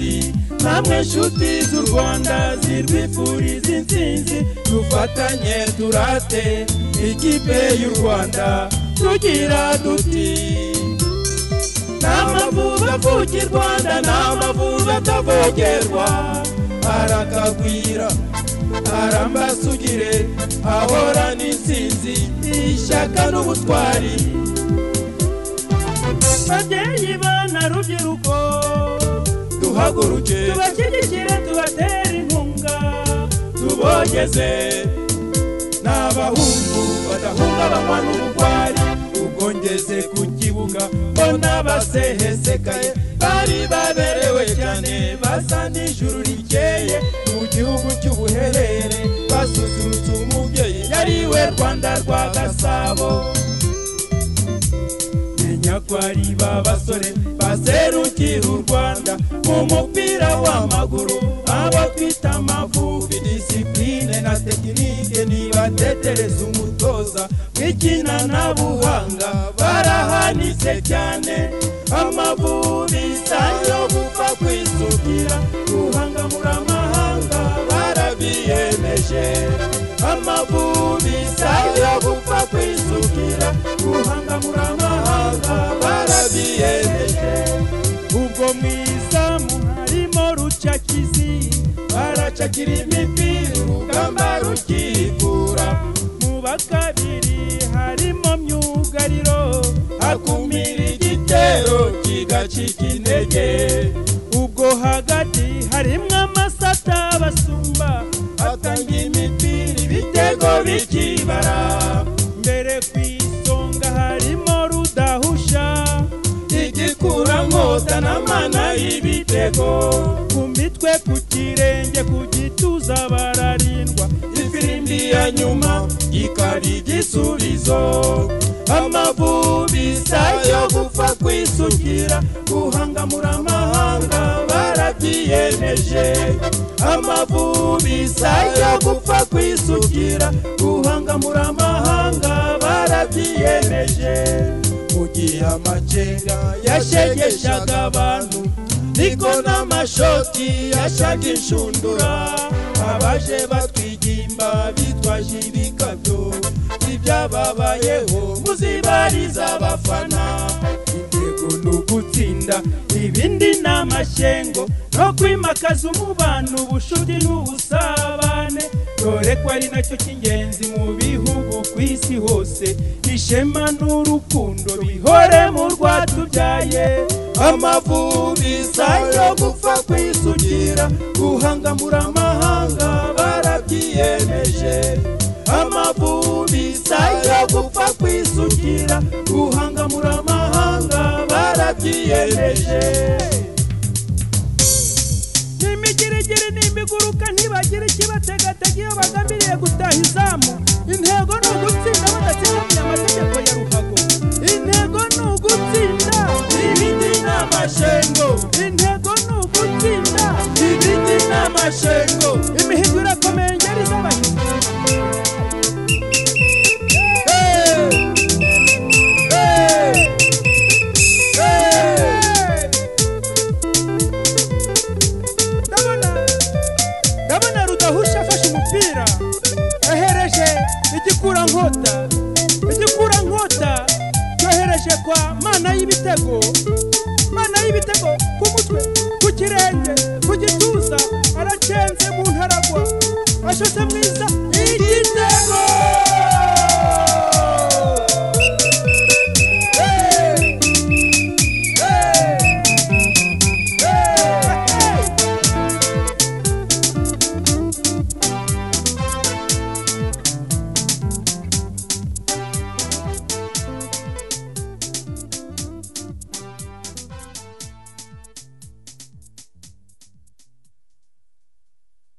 banyarwandakazi namwe nshuti z'u rwanda zirwifuriza intsinzi dufatanye turate ikipe y'u rwanda tugira duti n'amavubi rwanda n'amavubi atavogerwa arakagwira arambasugire ahorana intsinzi ishyaka n'ubutwari. Babyeyi bana rubyiruko duhaguruke tubashyigikire tubatere inkunga. Tubogeze. N'abahungu badahungabanywa n'ubugwari. Ubwo ngeze ku kibuga. Mbona basehesekaye bari baberewe cyane. Basa n'ijuru rikeye. Mu gihugu cy'ubuherere. Basusurutsa umubyeyi. Yariwe rwanda rwa gasabo. Menya ko ari ba basore baserukira u rwanda. Mu mupira w'amaguru abo twita amavubi disipline na tekinike nibatetereza umutoza. W'ikina na buhanga barahanitse cyane. Amavubi sayo gupfa kwisukira. Guhangamura amahanga barabiyemeje amavubi harimo rucakizi baracakira imipira urugamba rukikura. Mu bakabiri harimo myugariro akumira igitero kigacika intege ubwo hagati harimo amasata basumba atanga imipira ibitego bikibara. Igikura nkota n'amana y'ibitego. Ku mitwe ku kirenge ku gituza bararindwa. Ifirimbi ya nyuma ikaba igisubizo. Amavubi sayo gupfa kwisukira guhangamura amahanga barabyiyemeje. Amavubi sayo gupfa kwisukira guhangamura amahanga barabyiyemeje. Amacenga yashegeshaga abantu niko n'amashoti yashaga inshundura abaje batwigimba bitwaje ibikabyo ibyababayeho muzibariza abafana ibindi ni amashyengo no kwimakaza umubano ubucuti n'ubusabane. Dore ko ari na cyo cy'ingenzi mu bihugu ku isi hose. Ishema n'urukundo bihore mu rwatubyaye amavubi sayo gupfa kwisugira guhangamura amahanga barabyiyemeje. Amavubi sayo gupfa kwisugira guhangamura amahanga barabyiyemeje. Ikibategatega iyo gutaha izamu intego ni ugutsinda badatsindamiye amategeko ya ruhago. Intego ni ugutsinda ibindi ni amashengo intego ni ugutsinda ibindi ni kwa mana y'ibitego mana y'ibitego ku mutwe ku kirenge ku gituza aracenze mu ntaragwa ashotse mwiza.